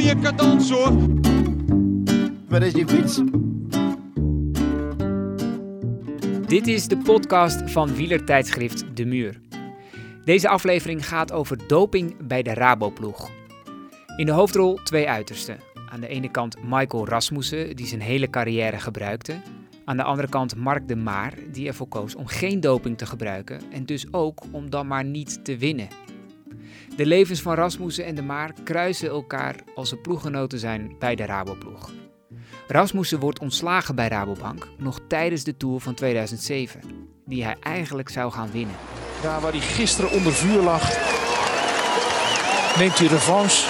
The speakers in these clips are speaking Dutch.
cadans hoor. Waar is die fiets? Dit is de podcast van wielertijdschrift De Muur. Deze aflevering gaat over doping bij de Raboploeg. In de hoofdrol twee uitersten. Aan de ene kant Michael Rasmussen, die zijn hele carrière gebruikte. Aan de andere kant Mark de Maar, die ervoor koos om geen doping te gebruiken en dus ook om dan maar niet te winnen. De levens van Rasmussen en de Maar kruisen elkaar als ze ploeggenoten zijn bij de Raboploeg. Rasmussen wordt ontslagen bij Rabobank nog tijdens de Tour van 2007, die hij eigenlijk zou gaan winnen. Daar waar hij gisteren onder vuur lag, neemt hij revanche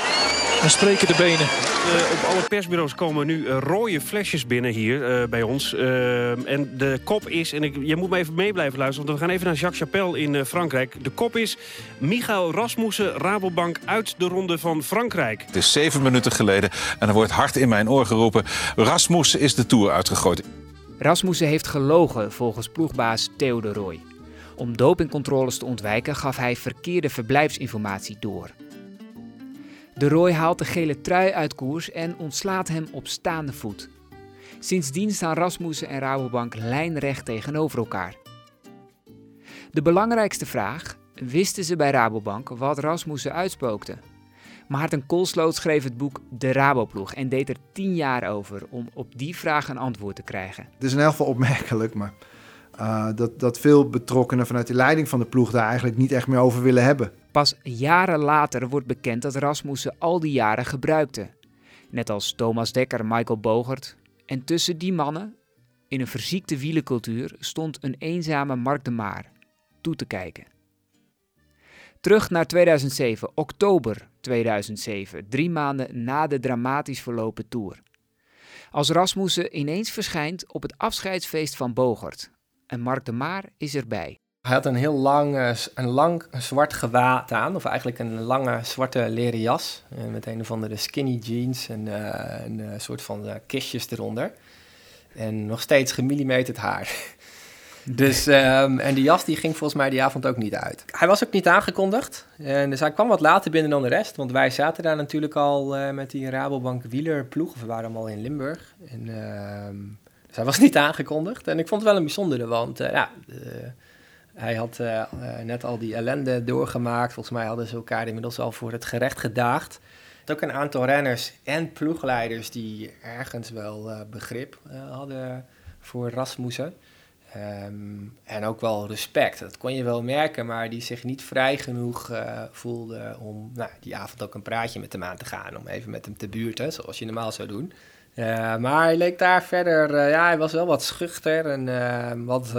en spreken de benen. Uh, op alle persbureaus komen nu uh, rode flesjes binnen hier uh, bij ons. en de kop is, en ik, je moet me even mee blijven luisteren... want we gaan even naar Jacques Chapelle in Frankrijk. De kop is Michael Rasmussen, Rabobank uit de ronde van Frankrijk. Het is zeven minuten geleden en er wordt hard in mijn oor geroepen... Rasmussen is de Tour uitgegooid. Rasmussen heeft gelogen volgens ploegbaas Theo de Roy. Om dopingcontroles te ontwijken gaf hij verkeerde verblijfsinformatie door... De Roy haalt de gele trui uit koers en ontslaat hem op staande voet. Sindsdien staan Rasmussen en Rabobank lijnrecht tegenover elkaar. De belangrijkste vraag: wisten ze bij Rabobank wat Rasmussen uitspookte? Maarten Koolsloot schreef het boek De Raboploeg en deed er tien jaar over om op die vraag een antwoord te krijgen. Het is in elk geval opmerkelijk, maar uh, dat, dat veel betrokkenen vanuit de leiding van de ploeg daar eigenlijk niet echt meer over willen hebben. Pas jaren later wordt bekend dat Rasmussen al die jaren gebruikte. Net als Thomas Dekker, Michael Bogert. En tussen die mannen, in een verziekte wielencultuur, stond een eenzame Mark de Maar toe te kijken. Terug naar 2007, oktober 2007, drie maanden na de dramatisch verlopen tour. Als Rasmussen ineens verschijnt op het afscheidsfeest van Bogert. En Mark de Maar is erbij. Hij had een heel lang, eh, een lang zwart gewaad aan, of eigenlijk een lange zwarte leren jas. Eh, met een of andere skinny jeans en uh, een soort van kistjes eronder. En nog steeds gemillimeterd haar. Dus, um, en die jas die ging volgens mij die avond ook niet uit. Hij was ook niet aangekondigd. En dus hij kwam wat later binnen dan de rest. Want wij zaten daar natuurlijk al met die Rabobank wielerploeg. We waren allemaal in Limburg. En, uh, dus hij was niet aangekondigd. En ik vond het wel een bijzondere, want ja... Hij had uh, net al die ellende doorgemaakt. Volgens mij hadden ze elkaar inmiddels al voor het gerecht gedaagd. Ook een aantal renners en ploegleiders die ergens wel uh, begrip hadden voor Rasmussen. Um, en ook wel respect. Dat kon je wel merken, maar die zich niet vrij genoeg voelde om nou, die avond ook een praatje met hem aan te gaan. Om even met hem te buurten, zoals je normaal zou doen. Uh, maar hij leek daar verder, uh, ja, hij was wel wat schuchter en uh, wat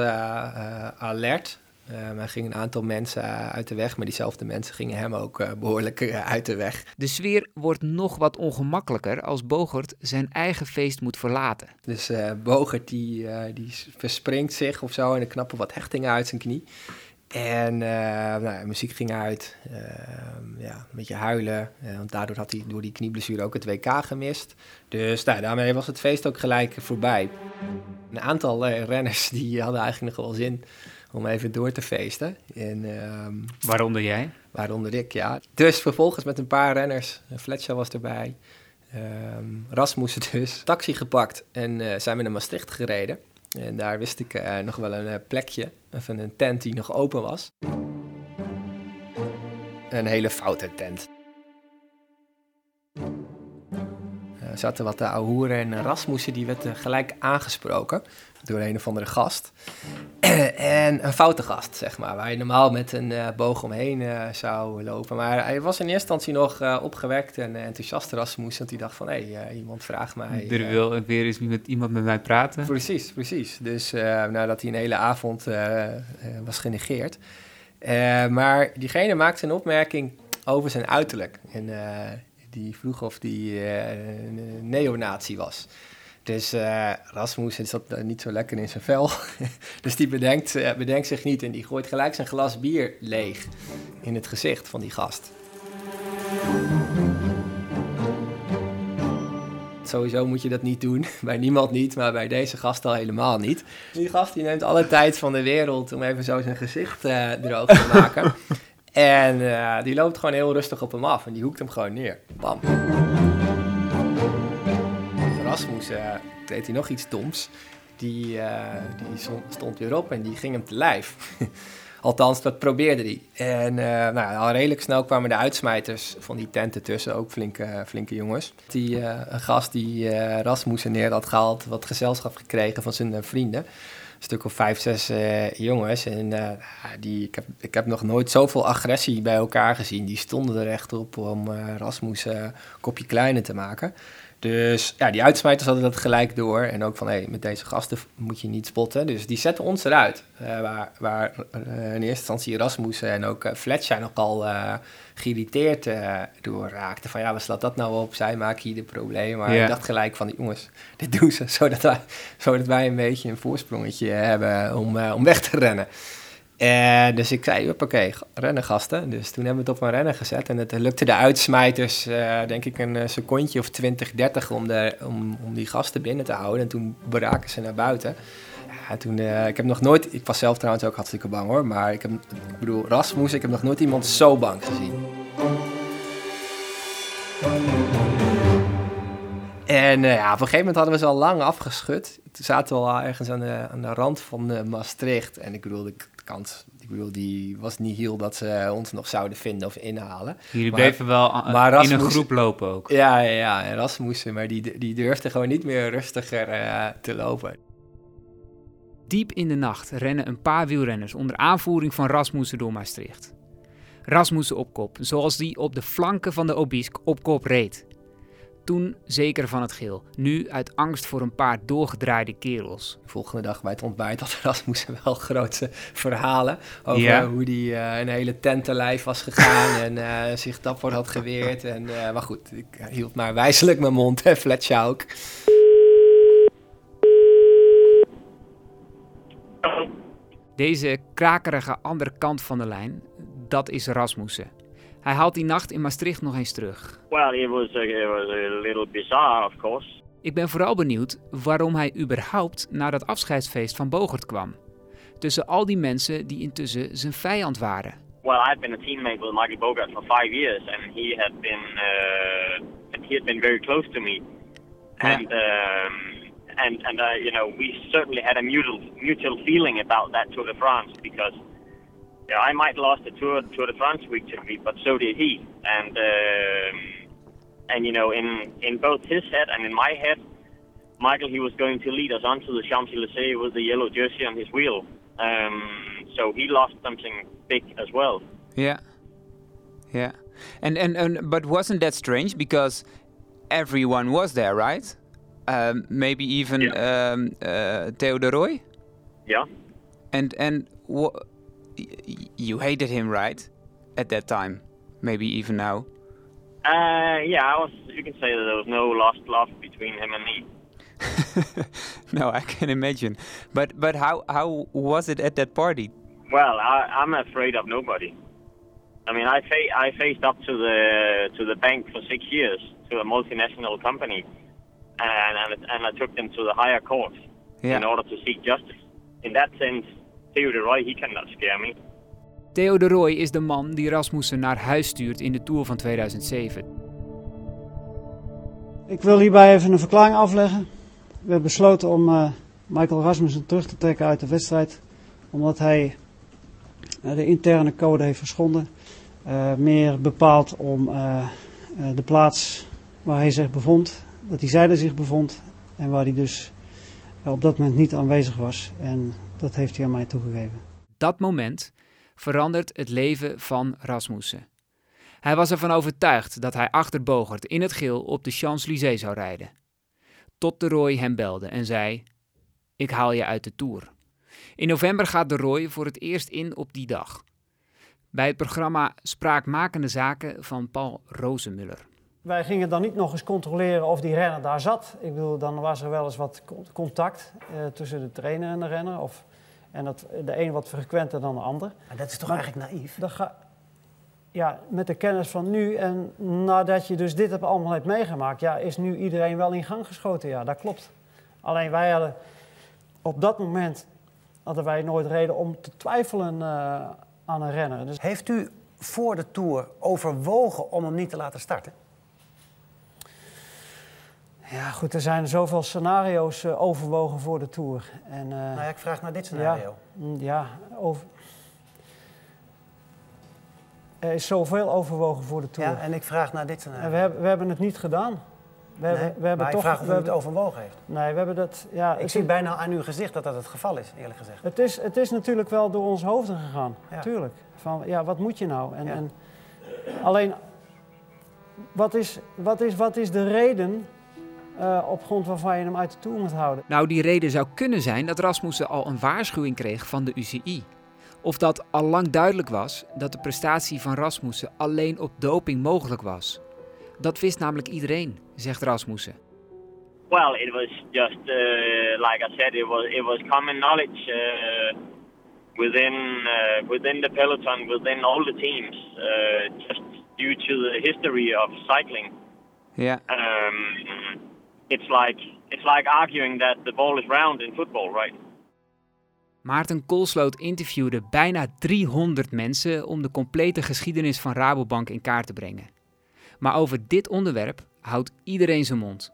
alert. Hij ging een aantal mensen uit de weg, maar diezelfde mensen gingen hem ook behoorlijk uit de weg. De sfeer wordt nog wat ongemakkelijker als Bogert zijn eigen feest moet verlaten. Dus Bogert die, die verspringt zich of zo en er knappen wat hechtingen uit zijn knie. En uh, nou, muziek ging uit, uh, ja, een beetje huilen, uh, want daardoor had hij door die knieblessure ook het WK gemist. Dus nou, daarmee was het feest ook gelijk voorbij. Een aantal renners die hadden eigenlijk nog wel zin om even door te feesten. En, waaronder jij? Waaronder ik, ja. Dus vervolgens met een paar renners, Fletcher was erbij, um, Rasmussen dus, taxi gepakt en zijn we naar Maastricht gereden. En daar wist ik uh, nog wel een uh, plekje, van een tent die nog open was. Een hele foute tent. Zaten wat de ouwe en Rasmussen, die werd gelijk aangesproken door een of andere gast. en een foute gast, zeg maar, waar je normaal met een uh, boog omheen uh, zou lopen. Maar hij was in eerste instantie nog opgewekt en enthousiast Rasmus, want hij dacht van, hé, hey, iemand vraagt mij... Er wil weer eens met iemand met mij praten. Precies, precies. Dus nadat hij een hele avond was genegeerd. maar diegene maakte een opmerking over zijn uiterlijk. En die vroeg of die neonazi was. Dus uh, Rasmus zat niet zo lekker in zijn vel. dus die bedenkt, uh, bedenkt zich niet en die gooit gelijk zijn glas bier leeg in het gezicht van die gast. Sowieso moet je dat niet doen. Bij niemand niet, maar bij deze gast al helemaal niet. Die gast die neemt alle tijd van de wereld om even zo zijn gezicht uh, droog te maken. en die loopt gewoon heel rustig op hem af en die hoekt hem gewoon neer. Bam. Rasmussen deed hij nog iets doms. Die, eh, die stond weer op en die ging hem te lijf. Althans, dat probeerde hij. En uh, nou, al redelijk snel kwamen de uitsmijters van die tenten tussen, ook flinke, flinke jongens. Die uh, een gast die uh, Rasmussen neer had gehaald, wat gezelschap gekregen van zijn vrienden. Stuk of vijf, zes jongens. En die, ik, heb, ik heb nog nooit zoveel agressie bij elkaar gezien. Die stonden er echt op om Rasmussen een kopje kleiner te maken. Dus ja, die uitsmijters hadden dat gelijk door. En ook van, hé, hey, met deze gasten moet je niet spotten. Dus die zetten ons eruit. Uh, waar waar uh, in eerste instantie Rasmussen en ook uh, Fletcher nogal uh, geïrriteerd door raakten. Van ja, wat slaat dat nou op? Zij maken hier de problemen. Maar yeah. ik dacht gelijk van, jongens, dit doen ze zodat wij, zodat wij een beetje een voorsprongetje hebben om, om weg te rennen. En dus ik zei, oké, rennen gasten. Dus toen hebben we het op een rennen gezet. En het lukte de uitsmijters, uh, denk ik, een secondje of 20, 30 om, de, om, om die gasten binnen te houden. En toen braken ze naar buiten. Ja, toen, uh, ik heb nog nooit, ik was zelf trouwens ook hartstikke bang hoor. Maar ik heb, ik bedoel, Rasmus, ik heb nog nooit iemand zo bang gezien. En ja, op een gegeven moment hadden we ze al lang afgeschud. Toen zaten we al ergens aan de, aan de rand van Maastricht. En ik bedoel, de, ik bedoel, die was niet heel dat ze ons nog zouden vinden of inhalen. Jullie bleven wel maar Rasmus, in een groep lopen ook. Ja, ja, ja. En Rasmussen, maar die, die durfde gewoon niet meer rustiger uh, te lopen. Diep in de nacht rennen een paar wielrenners onder aanvoering van Rasmussen door Maastricht. Rasmussen op kop, zoals die op de flanken van de Obisque op kop reed. Toen zeker van het geel. Nu uit angst voor een paar doorgedraaide kerels. De volgende dag bij het ontbijt had Rasmussen wel grote verhalen. Over ja. hoe hij uh, een hele tentenlijf was gegaan en uh, zich dapper had geweerd. En, uh, maar goed, ik hield maar wijselijk mijn mond, hè, Fletcher ook. Deze krakerige andere kant van de lijn, dat is Rasmussen. Hij haalt die nacht in Maastricht nog eens terug. Well, it was a, it was a little bizarre, of course. Ik ben vooral benieuwd waarom hij überhaupt naar dat afscheidsfeest van Bogert kwam. Tussen al die mensen die intussen zijn vijand waren. Well, I've been a teammate with Michael Bogart for five years, and he had been uh, he had been very close to me, and um, and and uh, you know we certainly had a mutual mutual feeling about that Tour de France because yeah, I might lost the Tour Tour de France week to me, but so did he. And um, and you know, in in both his head and in my head, Michael he was going to lead us onto the Champs Elysees with the yellow jersey on his wheel. Um, so he lost something big as well. Yeah, yeah, and and and but wasn't that strange because everyone was there, right? Um, maybe even yeah. um, uh, Theo de Roy. Yeah. And and what you hated him, right? At that time, maybe even now. Uh, yeah, I was. You can say that there was no lost love between him and me. no, I can imagine. But but how how was it at that party? Well, I, I'm afraid of nobody. I mean, I fa- I faced up to the to the bank for six years to a multinational company, and and, and I took them to the higher court yeah. in order to seek justice. In that sense, Theo de Roy, he cannot scare me. Theo de Roy is de man die Rasmussen naar huis stuurt in de Tour van 2007. Ik wil hierbij even een verklaring afleggen. We hebben besloten om uh, Michael Rasmussen terug te trekken uit de wedstrijd. Omdat hij uh, de interne code heeft geschonden. Uh, meer bepaald om de plaats waar hij zich bevond, dat hij zijde zich bevond. En waar hij dus op dat moment niet aanwezig was. En dat heeft hij aan mij toegegeven. Dat moment verandert het leven van Rasmussen. Hij was ervan overtuigd dat hij achter Bogert in het geel op de Champs-Élysées zou rijden. Tot de Roy hem belde en zei: Ik haal je uit de Tour. In november gaat de Roy voor het eerst in op die dag. Bij het programma Spraakmakende Zaken van Paul Rozenmuller. Wij gingen dan niet nog eens controleren of die renner daar zat. Ik bedoel, dan was er wel eens wat contact eh, tussen de trainer en de renner. Of, en dat, de een wat frequenter dan de ander. Maar dat is toch eigenlijk naïef? Dat ga, ja, met de kennis van nu en nadat je dus dit allemaal hebt meegemaakt... Ja, is nu iedereen wel in gang geschoten, ja, dat klopt. Alleen wij hadden op dat moment hadden wij nooit reden om te twijfelen uh, aan een renner. Dus... Heeft u voor de Tour overwogen om hem niet te laten starten? Ja, goed, er zijn zoveel scenario's uh, overwogen voor de Tour. En, uh, nou ja, ik vraag naar dit scenario. Ja, mm, ja over... er is zoveel overwogen voor de Tour. Ja, en ik vraag naar dit scenario. En we, hebben, we hebben het niet gedaan. We, nee, we hebben maar toch, ik vraag of u het overwogen heeft. Nee, we hebben dat... Ja, ik zie bijna aan uw gezicht dat dat het geval is, eerlijk gezegd. Het is, het is natuurlijk wel door ons hoofden gegaan, ja. tuurlijk. Van, ja, wat moet je nou? En, en alleen, wat is, wat, is, wat is de reden uh, op grond waarvan je hem uit de Tour moet houden? Nou, die reden zou kunnen zijn dat Rasmussen al een waarschuwing kreeg van de UCI. Of dat al lang duidelijk was dat de prestatie van Rasmussen alleen op doping mogelijk was. Dat wist namelijk iedereen, zegt Rasmussen. Well, it was just uh, like I said, it was it was common knowledge uh, within uh, within the peloton, within all the teams, uh, just due to the history of cycling. Yeah. Um, it's like it's like arguing that the ball is round in football, right? Maarten Koolsloot interviewde bijna 300 mensen om de complete geschiedenis van Rabobank in kaart te brengen. Maar over dit onderwerp houdt iedereen zijn mond.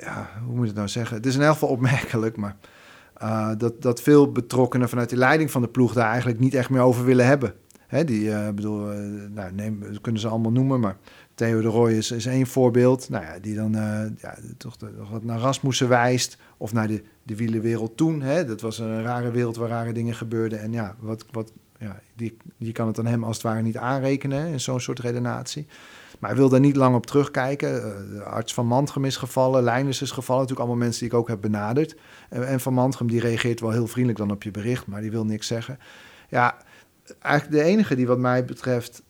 Ja, hoe moet je het nou zeggen? Het is in elk geval opmerkelijk, maar uh, dat, dat veel betrokkenen vanuit de leiding van de ploeg daar eigenlijk niet echt meer over willen hebben. Hè, die, uh, bedoel, uh, nou, neem, kunnen ze allemaal noemen, maar Theo de Roy is, is één voorbeeld. Nou ja, die dan ja, toch, wat naar Rasmussen wijst. Of naar de, de wielenwereld toen. Hè. Dat was een rare wereld waar rare dingen gebeurden. En ja, wat, wat, ja die, kan het aan hem als het ware niet aanrekenen in zo'n soort redenatie. Maar hij wil daar niet lang op terugkijken. Uh, de arts van Mantrum is gevallen, Lijnus is gevallen. Natuurlijk allemaal mensen die ik ook heb benaderd. En, en van Mantrum die reageert wel heel vriendelijk dan op je bericht, maar die wil niks zeggen. Ja, eigenlijk de enige die wat mij betreft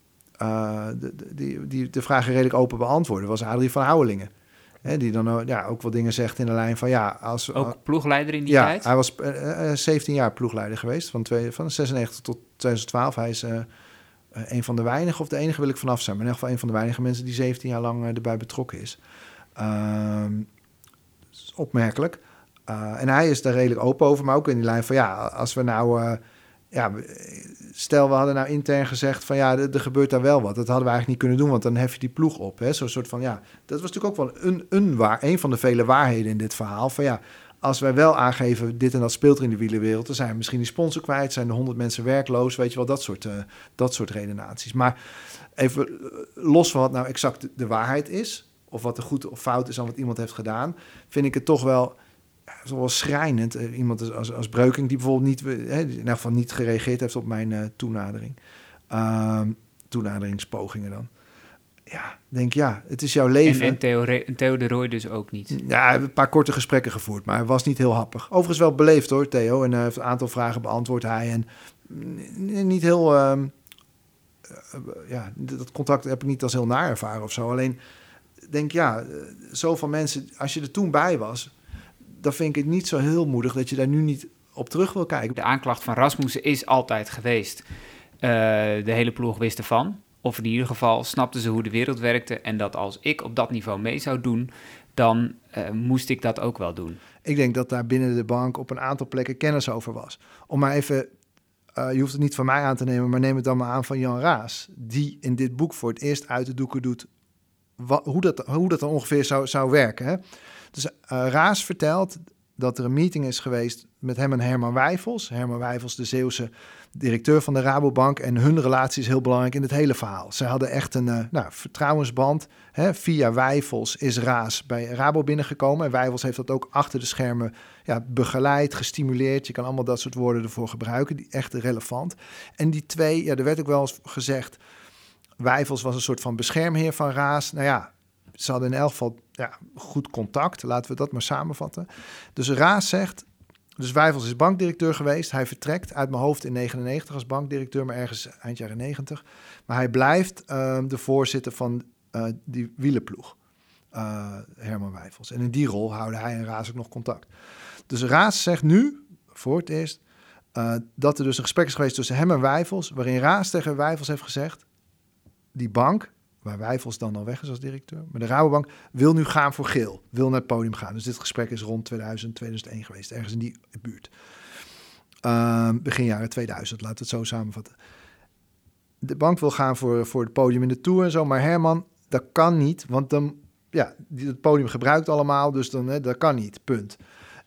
uh, de, die, die de vragen redelijk open beantwoordde, was Adrie van Houwelingen. Hè, die dan ja, ook wel dingen zegt in de lijn van ja... Als, ook ploegleider in die ja, tijd? hij was uh, 17 jaar ploegleider geweest, van, twee, van 96 tot 2012. Hij is uh, een van de weinigen, of de enige wil ik vanaf zijn, maar in ieder geval een van de weinige mensen die 17 jaar lang erbij betrokken is. Is opmerkelijk. en hij is daar redelijk open over, maar ook in die lijn van ja, als we nou, ja, stel we hadden nou intern gezegd van ja, er, gebeurt daar wel wat. Dat hadden we eigenlijk niet kunnen doen, want dan hef je die ploeg op. Zo'n soort van ja, dat was natuurlijk ook wel een, een, waar, een van de vele waarheden in dit verhaal. Van ja, als wij wel aangeven, dit en dat speelt er in de wielerwereld, dan zijn we misschien die sponsor kwijt, zijn er honderd mensen werkloos, weet je wel, dat soort, uh, dat soort redenaties. Maar even los van wat nou exact de, de, waarheid is, of wat er goed of fout is aan wat iemand heeft gedaan, vind ik het toch wel, ja, wel schrijnend. Uh, iemand als, als Breuking, die bijvoorbeeld niet, hè, in geval niet gereageerd heeft op mijn uh, toenadering. toenaderingspogingen dan ja, denk ja, het is jouw leven. En, en Theo, Theo de Roy dus ook niet? Ja, een paar korte gesprekken gevoerd, maar hij was niet heel happig. Overigens wel beleefd hoor, Theo. En heeft een aantal vragen beantwoord hij. En niet heel... Uh, ja, dat contact heb ik niet als heel naar ervaren of zo. Alleen, denk ja, zoveel mensen... Als je er toen bij was, dan vind ik het niet zo heel moedig... dat je daar nu niet op terug wil kijken. De aanklacht van Rasmussen is altijd geweest. Uh, de hele ploeg wist ervan. Of in ieder geval snapten ze hoe de wereld werkte en dat als ik op dat niveau mee zou doen, dan uh, moest ik dat ook wel doen. Ik denk dat daar binnen de bank op een aantal plekken kennis over was. Om maar even, uh, je hoeft het niet van mij aan te nemen, maar neem het dan maar aan van Jan Raas, die in dit boek voor het eerst uit de doeken doet hoe, dat, hoe dat dan ongeveer zou, zou werken. Hè? Dus uh, Raas vertelt dat er een meeting is geweest met hem en Herman Wijfels. Herman Wijfels, de Zeeuwse directeur van de Rabobank. En hun relatie is heel belangrijk in het hele verhaal. Ze hadden echt een uh, nou, vertrouwensband. Hè. Via Wijfels is Raas bij Rabo binnengekomen. En Wijfels heeft dat ook achter de schermen ja, begeleid, gestimuleerd. Je kan allemaal dat soort woorden ervoor gebruiken. Die echt relevant. En die twee, ja, er werd ook wel eens gezegd... Wijfels was een soort van beschermheer van Raas. Nou ja, ze hadden in elk geval ja, goed contact. Laten we dat maar samenvatten. Dus Raas zegt, dus Wijfels is bankdirecteur geweest. Hij vertrekt uit mijn hoofd in 99 als bankdirecteur, maar ergens eind jaren 90. Maar hij blijft uh, de voorzitter van uh, die wielenploeg, uh, Herman Wijfels. En in die rol houden hij en Raas ook nog contact. Dus Raas zegt nu, voor het eerst, uh, dat er dus een gesprek is geweest tussen hem en Wijfels, waarin Raas tegen Wijfels heeft gezegd, die bank, waar Wijfels dan al weg is als directeur. Maar de Rabobank wil nu gaan voor geel, wil naar het podium gaan. Dus dit gesprek is rond 2000, 2001 geweest, ergens in die buurt. Uh, begin jaren 2000, laten we het zo samenvatten. De bank wil gaan voor, voor het podium in de Tour en zo, maar Herman, dat kan niet, want dan ja, het podium gebruikt allemaal, dus dan, hè, dat kan niet, punt.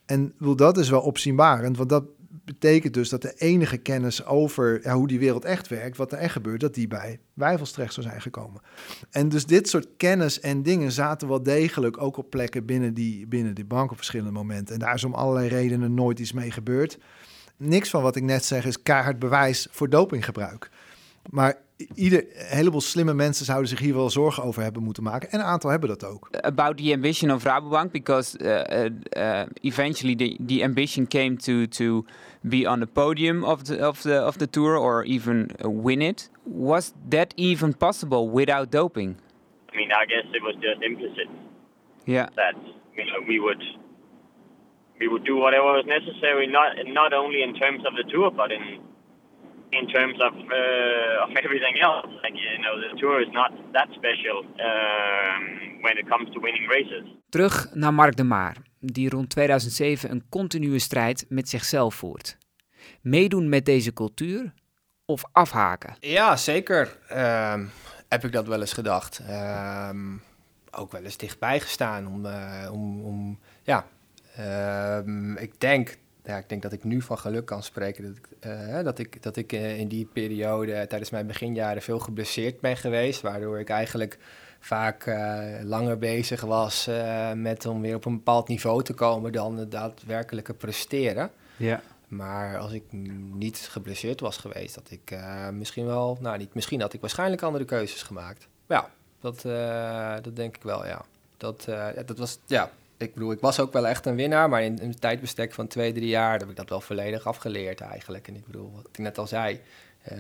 En wil dat is wel opzienbarend, want dat betekent dus dat de enige kennis over hoe die wereld echt werkt, wat er echt gebeurt, dat die bij Wijfels zou zijn gekomen. En dus dit soort kennis en dingen zaten wel degelijk ook op plekken binnen die, binnen die bank op verschillende momenten. En daar is om allerlei redenen nooit iets mee gebeurd. Niks van wat ik net zeg is keihard bewijs voor dopinggebruik. Maar ieder, een heleboel slimme mensen zouden zich hier wel zorgen over hebben moeten maken. En een aantal hebben dat ook. About the ambition of Rabobank, because uh, uh, eventually the, the ambition came to, to be on the podium of the, of, the, of the tour or even win it. Was that even possible without doping? I mean, I guess it was just implicit. Yeah. That you know we would we would do whatever was necessary, not not only in terms of the tour, but in in terms of uh, of everything else. Like you know, the tour is not that special um, when it comes to winning races. Terug naar Mark de Maar, die rond 2007 een continue strijd met zichzelf voert. Meedoen met deze cultuur of afhaken? Ja, zeker. Um, heb ik dat wel eens gedacht. Um, ook wel eens dichtbij gestaan om, uh, om, om ja, um, ik denk ja, ik denk dat ik nu van geluk kan spreken. Dat ik, uh, dat ik, dat ik uh, in die periode tijdens mijn beginjaren veel geblesseerd ben geweest. Waardoor ik eigenlijk vaak uh, langer bezig was met om weer op een bepaald niveau te komen dan het daadwerkelijke presteren. Ja. Maar als ik niet geblesseerd was geweest, dat ik misschien wel, nou niet misschien, had ik waarschijnlijk andere keuzes gemaakt. Ja, dat, dat denk ik wel, ja. Dat, dat was, ja, ik bedoel, ik was ook wel echt een winnaar, maar in een tijdbestek van twee, drie jaar heb ik dat wel volledig afgeleerd eigenlijk. En ik bedoel, wat ik net al zei, uh,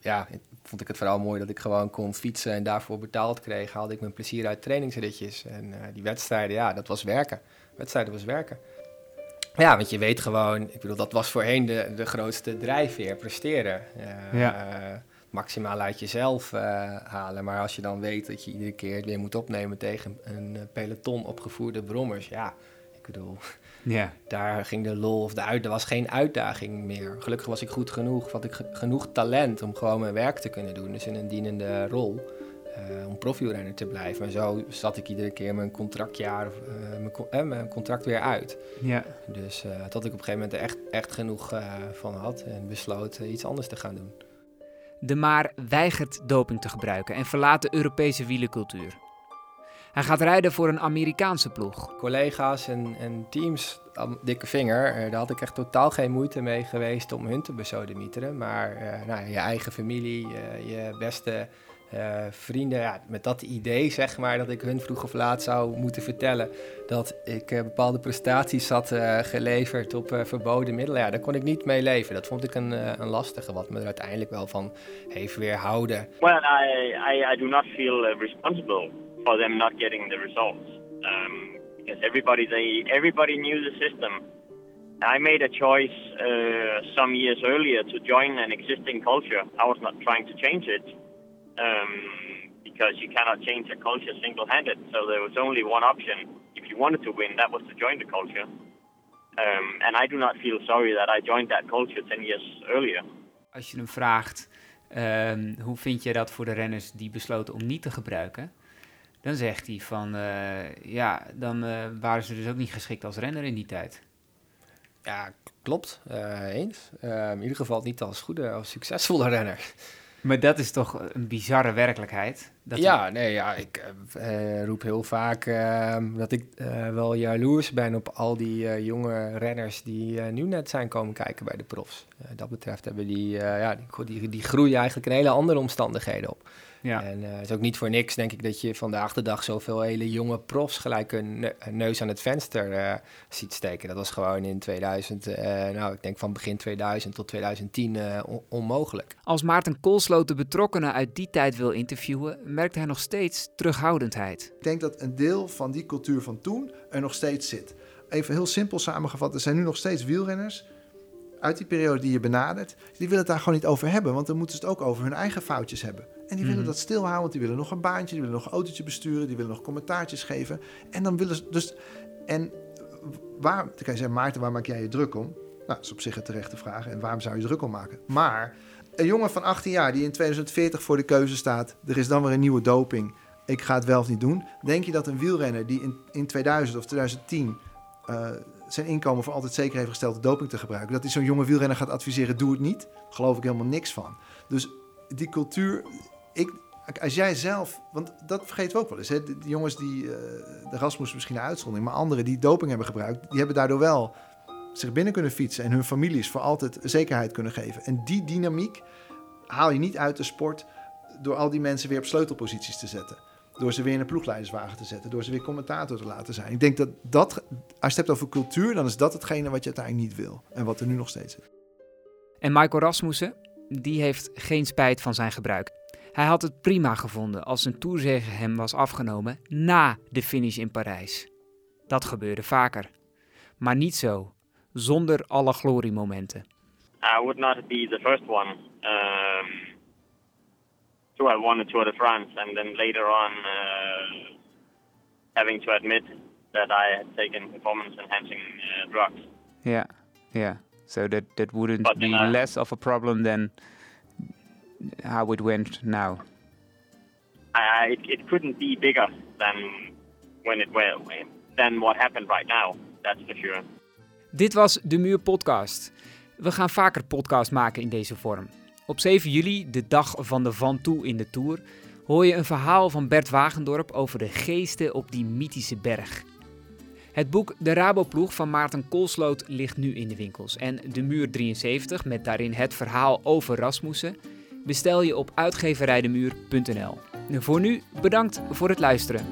ja, vond ik het vooral mooi dat ik gewoon kon fietsen en daarvoor betaald kreeg. Haalde ik mijn plezier uit trainingsritjes. En uh, die wedstrijden, ja, dat was werken. Wedstrijden was werken. Ja, want je weet gewoon, ik bedoel, dat was voorheen de, de grootste drijfveer, presteren. Uh, ja maximaal uit jezelf uh, halen. Maar als je dan weet dat je iedere keer het weer moet opnemen tegen een peloton opgevoerde brommers, ja, ik bedoel, ja. daar ging de lol of de uit, er was geen uitdaging meer. Gelukkig was ik goed genoeg, had ik genoeg talent om gewoon mijn werk te kunnen doen, dus in een dienende rol. Uh, om profielrenner te blijven. En zo zat ik iedere keer mijn contractjaar, uh, mijn, eh, mijn, contract weer uit. Ja. Dus dat ik op een gegeven moment er echt, echt genoeg van had en besloot iets anders te gaan doen. De Maar weigert doping te gebruiken en verlaat de Europese wielencultuur. Hij gaat rijden voor een Amerikaanse ploeg. Collega's en, en teams, dikke vinger, uh, daar had ik echt totaal geen moeite mee geweest om hun te besodemieteren. Maar uh, nou, je eigen familie, uh, je beste uh, vrienden, ja, met dat idee zeg maar, dat ik hun vroeg of laat zou moeten vertellen dat ik uh, bepaalde prestaties had uh, geleverd op verboden middelen. Ja, daar kon ik niet mee leven. Dat vond ik een, een lastige, wat me er uiteindelijk wel van heeft weerhouden. Well, I, I, I do not feel responsible for them not getting the results. Um, because everybody, they, everybody knew the system. I made a choice some years earlier to join an existing culture. I was not trying to change it. Um, because you cannot change a culture single-handed. So there was only one option. If you wanted to win, that was to join the culture. Um, and I do not feel sorry that I joined that culture 10 years earlier. Als je hem vraagt, um, hoe vind je dat voor de renners die besloten om niet te gebruiken? Dan zegt hij van, uh, ja, dan uh, waren ze dus ook niet geschikt als renner in die tijd. Ja, klopt. Uh, eens. in ieder geval niet als goede, als succesvolle renner. Maar dat is toch een bizarre werkelijkheid? Dat ja, nee, ja, ik uh, roep heel vaak uh, dat ik uh, wel jaloers ben op al die jonge renners die nu net zijn komen kijken bij de profs. dat betreft hebben die, ja, die, die, die groeien eigenlijk in hele andere omstandigheden op. Ja. En het is ook niet voor niks, denk ik, dat je vandaag de dag zoveel hele jonge profs gelijk een neus aan het venster ziet steken. Dat was gewoon in 2000, nou, ik denk van begin 2000 tot 2010 on onmogelijk. Als Maarten Koolsloot de betrokkenen uit die tijd wil interviewen, merkt hij nog steeds terughoudendheid. Ik denk dat een deel van die cultuur van toen er nog steeds zit. Even heel simpel samengevat, er zijn nu nog steeds wielrenners uit die periode die je benadert. Die willen het daar gewoon niet over hebben, want dan moeten ze het ook over hun eigen foutjes hebben. En die willen Mhm. dat stilhouden, want die willen nog een baantje, die willen nog een autootje besturen, die willen nog commentaartjes geven. En dan willen ze dus. En waar, dan kan je zeggen, Maarten, waar maak jij je druk om? Nou, dat is op zich een terechte vraag. En waarom zou je druk om maken? Maar een jongen van 18 jaar die in 2040 voor de keuze staat, er is dan weer een nieuwe doping. ik ga het wel of niet doen. Denk je dat een wielrenner die in, in 2000 of 2010 uh, zijn inkomen voor altijd zeker heeft gesteld doping te gebruiken, dat hij zo'n jonge wielrenner gaat adviseren, doe het niet? Geloof ik helemaal niks van. Dus die cultuur, ik, als jij zelf, want dat vergeten we ook wel eens. Hè? De, jongens die, uh, de Rasmus misschien een uitzondering, maar anderen die doping hebben gebruikt, die hebben daardoor wel zich binnen kunnen fietsen en hun families voor altijd zekerheid kunnen geven. En die dynamiek haal je niet uit de sport door al die mensen weer op sleutelposities te zetten. Door ze weer in een ploegleiderswagen te zetten. Door ze weer commentator te laten zijn. Ik denk dat dat, als je het hebt over cultuur, dan is dat hetgene wat je uiteindelijk niet wil. En wat er nu nog steeds is. En Michael Rasmussen, die heeft geen spijt van zijn gebruik. Hij had het prima gevonden als een toerzege hem was afgenomen na de finish in Parijs. Dat gebeurde vaker. Maar niet zo, zonder alle gloriemomenten. I would not be the first one um, to have won the Tour de France, and then later on uh, having to admit that I had taken performance-enhancing uh, drugs. Yeah, yeah. So that that wouldn't But be then, uh, less of a problem than how it went now. I, it, it couldn't be bigger than when it well than what happened right now. That's for sure. Dit was de Muur Podcast. We gaan vaker podcast maken in deze vorm. Op 7 juli, de dag van de Van Toe in de Tour, hoor je een verhaal van Bert Wagendorp over de geesten op die mythische berg. Het boek De Raboploeg van Maarten Koolsloot ligt nu in de winkels. En De Muur 73, met daarin het verhaal over Rasmussen, bestel je op uitgeverijdemuur.nl. Voor nu bedankt voor het luisteren.